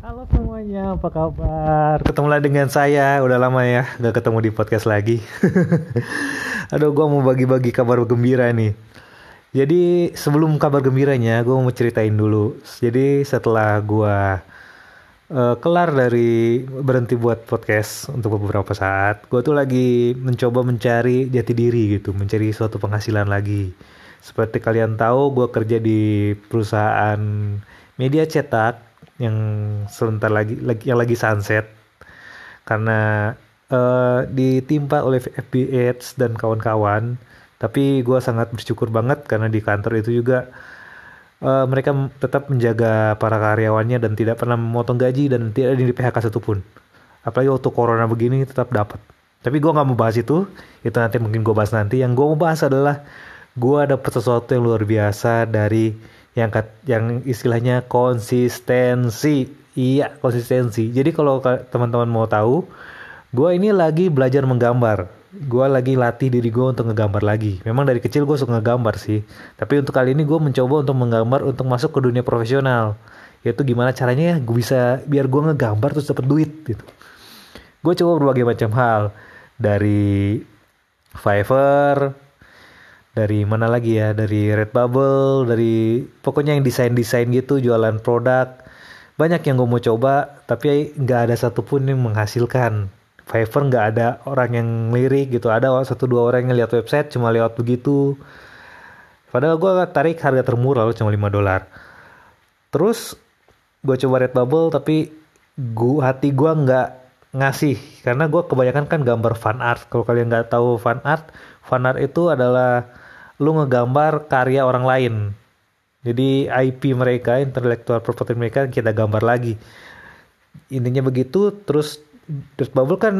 Halo semuanya, apa kabar? Ketemulah dengan saya, udah lama ya gak ketemu di podcast lagi. Aduh, gue mau bagi-bagi kabar gembira nih. Jadi sebelum kabar gembiranya, gue mau ceritain dulu. Jadi setelah gue uh, kelar dari berhenti buat podcast untuk beberapa saat, gue tuh lagi mencoba mencari jati diri gitu, mencari suatu penghasilan lagi. Seperti kalian tahu, gue kerja di perusahaan media cetak yang sebentar lagi, lagi yang lagi sunset karena uh, ditimpa oleh FBH dan kawan-kawan. Tapi gue sangat bersyukur banget karena di kantor itu juga uh, mereka tetap menjaga para karyawannya dan tidak pernah memotong gaji dan tidak ada di PHK satupun. Apalagi waktu corona begini tetap dapat. Tapi gue nggak mau bahas itu, itu nanti mungkin gue bahas nanti. Yang gue mau bahas adalah gue dapet sesuatu yang luar biasa dari yang yang istilahnya konsistensi. Iya konsistensi. Jadi kalau teman-teman mau tahu gue ini lagi belajar menggambar. Gue lagi latih diri gue untuk ngegambar lagi. Memang dari kecil gue suka ngegambar sih. Tapi untuk kali ini gue mencoba untuk menggambar untuk masuk ke dunia profesional. Yaitu gimana caranya ya gue bisa biar gue ngegambar terus dapet duit gitu. Gue coba berbagai macam hal. Dari Fiverr dari mana lagi ya? Dari Redbubble dari pokoknya yang desain desain gitu jualan produk. Banyak yang gue mau coba tapi nggak ada satupun yang menghasilkan. Fiverr nggak ada orang yang lirik gitu. Ada satu dua orang yang lihat website cuma lewat begitu. Padahal gue tarik harga termurah loh cuma 5 dolar. Terus gue coba Redbubble tapi gua hati gue nggak ngasih. Karena gue kebanyakan kan gambar fan art. Kalau kalian nggak tahu fan art fan art itu adalah lu ngegambar karya orang lain. Jadi IP mereka, intellectual property mereka kita gambar lagi. Intinya begitu, terus Redbubble kan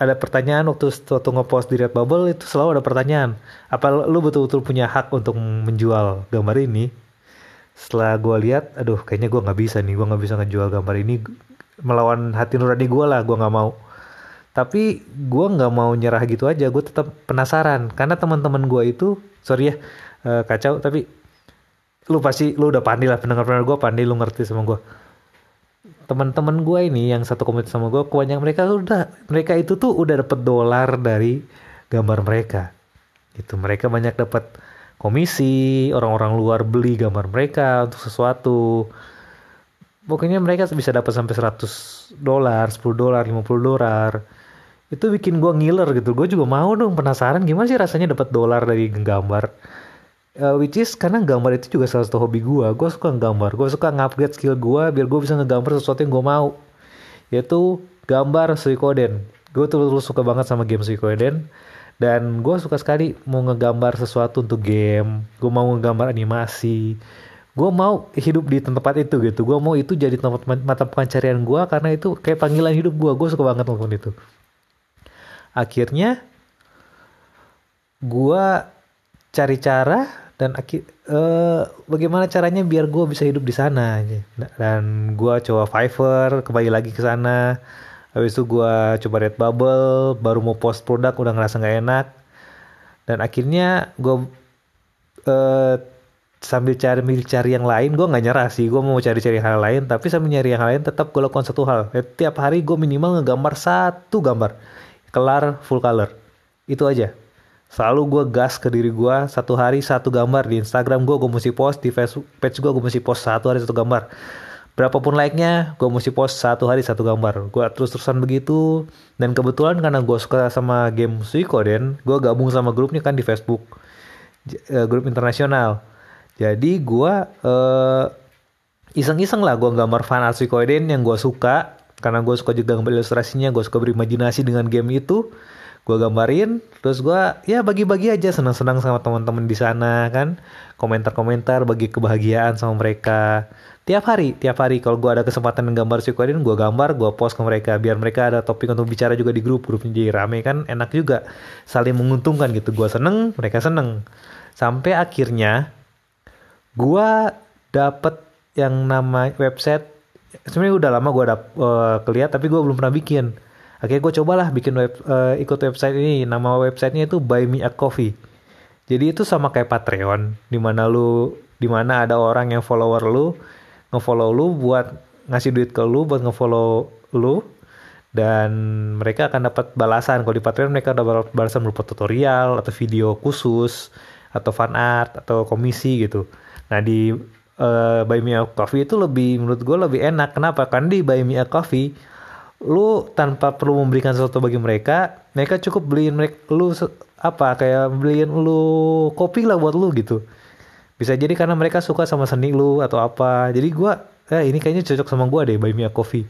ada pertanyaan waktu waktu ngepost di Redbubble itu selalu ada pertanyaan. Apa lu betul-betul punya hak untuk menjual gambar ini? Setelah gue lihat, aduh kayaknya gue nggak bisa nih, gue nggak bisa ngejual gambar ini melawan hati nurani gue lah, gue nggak mau tapi gue nggak mau nyerah gitu aja gue tetap penasaran. Karena teman-teman gue itu sorry ya uh, kacau tapi lu pasti lu udah pandai lah pendengar-pendengar gue pandai lu ngerti sama gue teman-teman gue ini yang satu komunitas sama gue kebanyakan mereka udah mereka itu tuh udah dapet dolar dari gambar mereka. Itu mereka banyak dapat komisi orang-orang luar beli gambar mereka untuk sesuatu. Pokoknya mereka bisa dapat sampai 100 dolar 10 dolar 50 dolar itu bikin gue ngiler gitu. Gue juga mau dong penasaran gimana sih rasanya dapat dolar dari gambar. Uh, which is karena gambar itu juga salah satu hobi gue gue suka gambar. Gue suka ngupgrade skill gue biar gue bisa ngegambar sesuatu yang gue mau. Yaitu gambar Suikoden. Gue tuh terus suka banget sama game Suikoden. Dan gue suka sekali mau ngegambar sesuatu untuk game. Gue mau ngegambar animasi. Gue mau hidup di tempat itu gitu. Gue mau itu jadi tempat mata pencarian gue karena itu kayak panggilan hidup gue gue suka banget melakukan itu akhirnya gua cari cara dan akhir uh, bagaimana caranya biar gue bisa hidup di sana dan gue coba Fiverr kembali lagi ke sana. Habis itu gue coba Redbubble baru mau post produk udah ngerasa nggak enak. Dan akhirnya gue uh, sambil cari cari yang lain gue nggak nyerah sih. Gue mau cari-cari hal lain tapi sambil nyari yang lain tetap gue lakukan satu hal. Tiap hari gue minimal ngegambar satu gambar kelar full color. Itu aja. Selalu gue gas ke diri gue satu hari satu gambar di Instagram gue gue mesti post di Facebook page gue gue mesti post satu hari satu gambar. Berapapun like-nya gue mesti post satu hari satu gambar. Gue terus-terusan begitu. Dan kebetulan karena gue suka sama game Suikoden gue gabung sama grupnya kan di Facebook. Uh, grup internasional. Jadi gue uh, iseng-iseng lah gue gambar fan art Suikoden yang gue suka karena gue suka juga gambar ilustrasinya gue suka berimajinasi dengan game itu. Gue gambarin terus gue ya bagi-bagi aja senang-senang sama teman-teman di sana kan. Komentar-komentar bagi kebahagiaan sama mereka. Tiap hari tiap hari. Kalau gue ada kesempatan gambar Suikoden gue gambar gue post ke mereka. Biar mereka ada topik untuk bicara juga di grup. Grupnya jadi rame kan enak juga. Saling menguntungkan gitu. Gue seneng mereka seneng. Sampai akhirnya gue dapet yang nama website sebenarnya udah lama gue udah uh, keliat tapi gue belum pernah bikin. Akhirnya gue cobalah bikin web uh, ikut website ini. Nama websitenya itu Buy Me a Coffee. Jadi itu sama kayak Patreon di mana lu di mana ada orang yang follower lu ngefollow lu buat ngasih duit ke lu buat ngefollow lu dan mereka akan dapat balasan. Kalau di Patreon mereka dapat balasan berupa tutorial atau video khusus atau fan art atau komisi gitu. Nah di uh, Buy Me a Coffee itu lebih menurut gue lebih enak. Kenapa? Karena di Buy Me a Coffee lu tanpa perlu memberikan sesuatu bagi mereka mereka cukup beliin mereka lu apa kayak beliin lu kopi lah buat lu gitu. Bisa jadi karena mereka suka sama seni lu atau apa. Jadi gua eh ini kayaknya cocok sama gua deh buy me a coffee.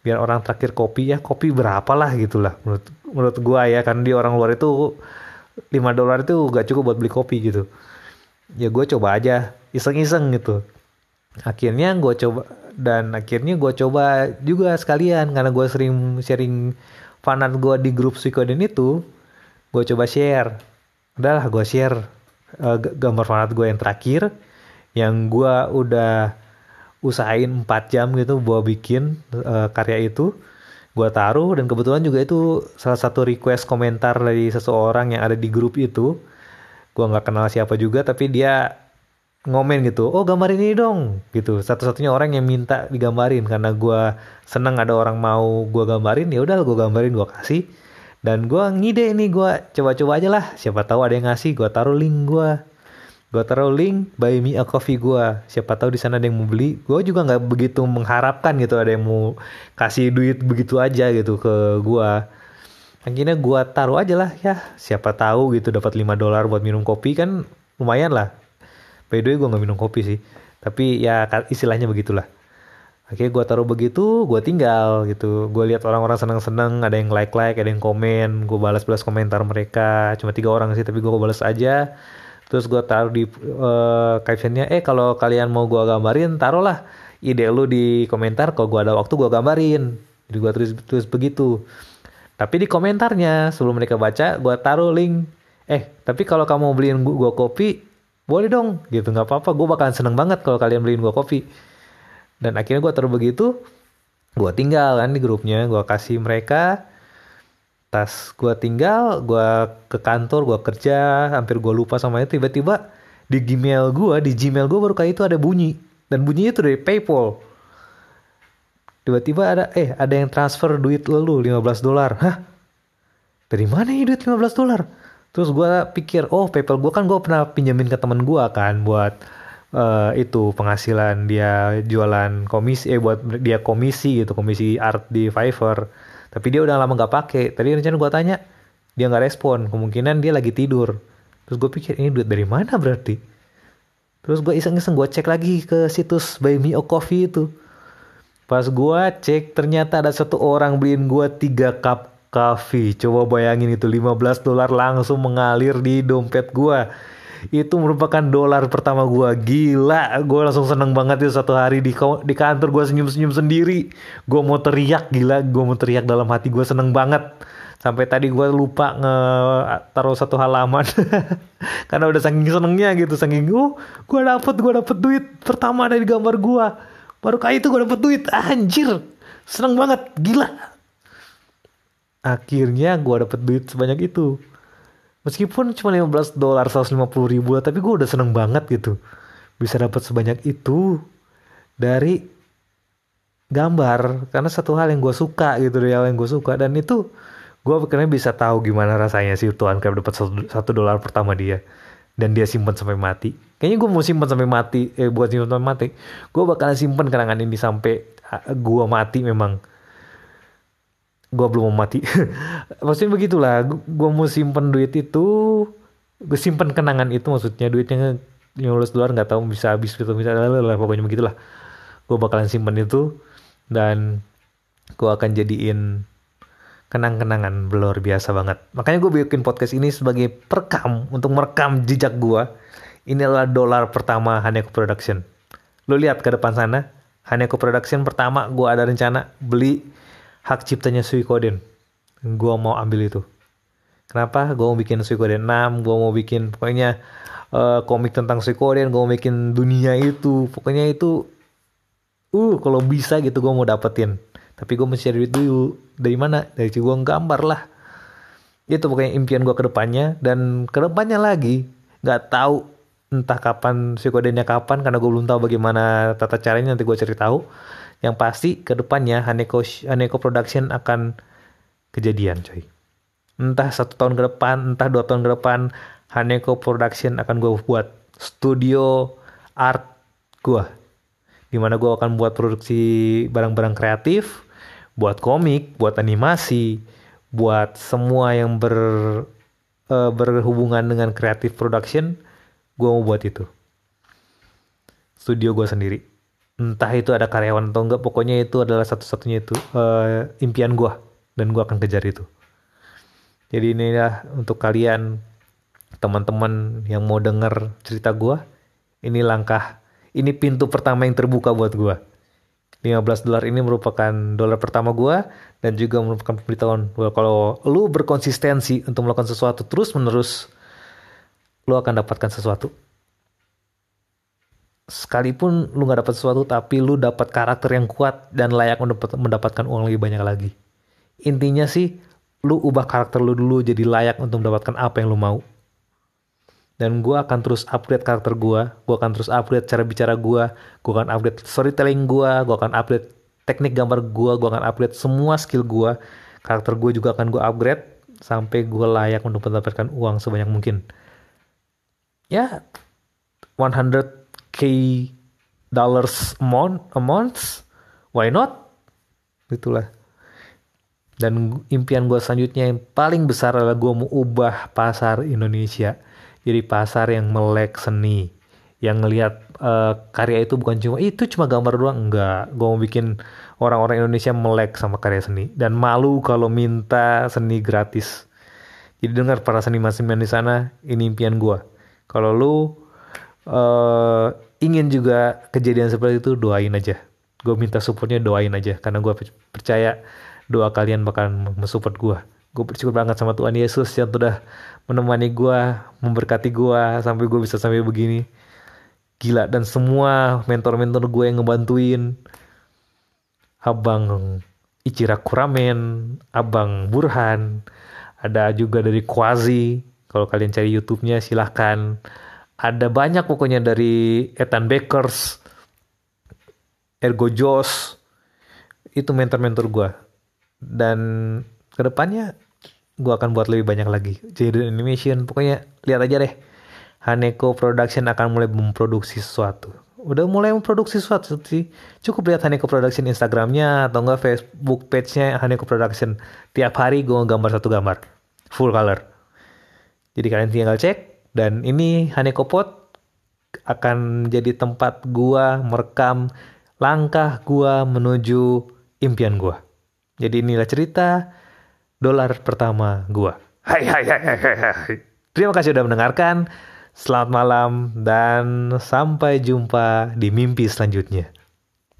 Biar orang traktir kopi ya kopi berapa lah gitulah menurut menurut gua ya karena di orang luar itu 5 dolar itu gak cukup buat beli kopi gitu ya gue coba aja iseng-iseng gitu. Akhirnya gue coba dan akhirnya gue coba juga sekalian karena gue sering sharing fanart gue di grup Suikoden itu gue coba share. Udahlah gue share uh, gambar fanart gue yang terakhir yang gue udah usahain 4 jam gitu buat bikin uh, karya itu. Gue taruh dan kebetulan juga itu salah satu request komentar dari seseorang yang ada di grup itu gue nggak kenal siapa juga tapi dia ngomen gitu oh gambar ini dong gitu. Satu-satunya orang yang minta digambarin karena gue seneng ada orang mau gue gambarin ya udah gue gambarin gue kasih. Dan gue ngide ini gue coba-coba aja lah. Siapa tahu ada yang ngasih gue taruh link gue gue taruh link buy me a coffee gue siapa tahu di sana ada yang mau beli. Gue juga nggak begitu mengharapkan gitu ada yang mau kasih duit begitu aja gitu ke gue akhirnya gue taruh aja lah ya siapa tahu gitu dapat 5 dolar buat minum kopi kan lumayan lah by the way gue nggak minum kopi sih tapi ya istilahnya begitulah Akhirnya gue taruh begitu, gue tinggal gitu. Gue lihat orang-orang seneng-seneng, ada yang like-like, ada yang komen. Gue balas-balas komentar mereka. Cuma tiga orang sih, tapi gue balas aja. Terus gue taruh di uh, captionnya, eh kalau kalian mau gue gambarin, taruhlah ide lu di komentar. Kalau gue ada waktu, gue gambarin. Jadi gue terus terus begitu. Tapi di komentarnya, sebelum mereka baca, gue taruh link. Eh, tapi kalau kamu beliin gue kopi, boleh dong. Gitu nggak apa-apa. Gue bakalan seneng banget kalau kalian beliin gue kopi. Dan akhirnya gue taruh begitu gue tinggal kan di grupnya. Gue kasih mereka. Tas gue tinggal gue ke kantor gue kerja. Hampir gue lupa sama itu. Tiba-tiba di Gmail gue di Gmail gue baru kayak itu ada bunyi. Dan bunyinya itu dari PayPal tiba-tiba ada eh ada yang transfer duit lu 15 dolar. Hah? Dari mana ya duit 15 dolar? Terus gue pikir oh PayPal gue kan gue pernah pinjamin ke temen gue kan buat uh, itu penghasilan dia jualan komisi eh buat dia komisi gitu komisi art di Fiverr. Tapi dia udah lama nggak pakai tadi rencana gue tanya dia nggak respon. Kemungkinan dia lagi tidur. Terus gue pikir ini duit dari mana berarti? Terus gue iseng-iseng gue cek lagi ke situs Buy Me a Coffee itu pas gue cek ternyata ada satu orang beliin gue tiga cup Coffee. Coba bayangin itu 15 dolar langsung mengalir di dompet gua. Itu merupakan dolar pertama gua. Gila, gua langsung seneng banget itu satu hari di di kantor gua senyum-senyum sendiri. Gua mau teriak gila, gua mau teriak dalam hati gua seneng banget. Sampai tadi gua lupa nge taruh satu halaman. Karena udah saking senengnya gitu, saking oh, gua dapet gua dapet duit pertama dari gambar gua. Baru kali itu gua dapet duit, anjir. Seneng banget, gila. Akhirnya gue dapet duit sebanyak itu. Meskipun cuma 15 dolar 150 ribu tapi gue udah seneng banget gitu. Bisa dapat sebanyak itu dari gambar. Karena satu hal yang gue suka gitu hal yang gue suka. Dan itu gue akhirnya bisa tahu gimana rasanya si Tuan kayak dapat satu dolar pertama dia dan dia simpan sampai mati. Kayaknya gue mau simpan sampai mati eh buat simpan sampai mati. Gue bakalan simpan kenangan ini sampai gue mati memang. Gue belum mau mati. Maksudnya begitulah gue mau simpen duit itu gue simpen kenangan itu maksudnya duitnya 15 dolar nggak tahu bisa habis gitu bisa lah pokoknya begitulah. Gue bakalan simpen itu dan gue akan jadiin kenang-kenangan luar biasa banget makanya gue bikin podcast ini sebagai perekam untuk merekam jejak gue ini adalah dolar pertama Haneko Production lo lihat ke depan sana Haneko Production pertama gue ada rencana beli hak ciptanya Suikoden. Gue mau ambil itu. Kenapa? Gue mau bikin Suikoden 6, gue mau bikin pokoknya uh, komik tentang Suikoden, gue mau bikin dunia itu. Pokoknya itu, uh kalau bisa gitu gue mau dapetin. Tapi gue mesti cari duit dulu. Dari mana? Dari gue gambar lah. Itu pokoknya impian gue ke depannya. Dan ke depannya lagi, nggak tahu entah kapan Suikodennya kapan karena gue belum tahu bagaimana tata caranya nanti gue cari tahu Yang pasti ke depannya Haneko Haneko Production akan kejadian coy. Entah satu tahun ke depan, entah dua tahun ke depan, Haneko Production akan gue buat studio art gue. Di mana gue akan buat produksi barang-barang kreatif, buat komik, buat animasi, buat semua yang ber uh, berhubungan dengan kreatif production, gue mau buat itu. Studio gue sendiri. Entah itu ada karyawan atau enggak, pokoknya itu adalah satu-satunya itu uh, impian gue dan gue akan kejar itu. Jadi inilah untuk kalian teman-teman yang mau denger cerita gue, ini langkah, ini pintu pertama yang terbuka buat gue. 15 dolar ini merupakan dolar pertama gue dan juga merupakan pemberitahuan bahwa kalau lu berkonsistensi untuk melakukan sesuatu terus menerus lu akan dapatkan sesuatu. Sekalipun lu nggak dapat sesuatu tapi lu dapat karakter yang kuat dan layak mendapatkan uang lebih banyak lagi. Intinya sih lu ubah karakter lu dulu jadi layak untuk mendapatkan apa yang lu mau dan gue akan terus upgrade karakter gue gue akan terus upgrade cara bicara gue gue akan upgrade storytelling gue gue akan upgrade teknik gambar gue gue akan upgrade semua skill gue karakter gue juga akan gue upgrade sampai gue layak untuk mendapatkan uang sebanyak mungkin. Ya 100k dollars a month, a month why not? Itulah. Dan impian gue selanjutnya yang paling besar adalah gue mau ubah pasar Indonesia jadi pasar yang melek seni yang ngelihat uh, karya itu bukan cuma itu cuma gambar doang. Enggak. Gue mau bikin orang-orang Indonesia melek sama karya seni. Dan malu kalau minta seni gratis. Jadi dengar para seniman-seniman di sana ini impian gue kalau lu uh, ingin juga kejadian seperti itu doain aja. Gue minta supportnya doain aja. Karena gue percaya doa kalian bakal mensupport gue gue bersyukur banget sama Tuhan Yesus yang sudah menemani gue memberkati gue sampai gue bisa sampai begini. Gila dan semua mentor-mentor gue yang ngebantuin. Abang Ichira Kuramen abang Burhan ada juga dari Quasi. Kalau kalian cari YouTube-nya silahkan. Ada banyak pokoknya dari Ethan Bakers Ergo Joss. Itu mentor-mentor gue dan ke depannya gue akan buat lebih banyak lagi. Jadi animation pokoknya lihat aja deh. Haneko Production akan mulai memproduksi sesuatu. Udah mulai memproduksi sesuatu sih. Cukup lihat Haneko Production Instagramnya atau enggak Facebook page-nya Haneko Production. Tiap hari gue gambar satu gambar. Full color. Jadi kalian tinggal cek. Dan ini Haneko Pot akan jadi tempat gua merekam langkah gua menuju impian gua. Jadi inilah cerita dolar pertama gua. Hai hai hai hai hai. Terima kasih sudah mendengarkan. Selamat malam dan sampai jumpa di mimpi selanjutnya.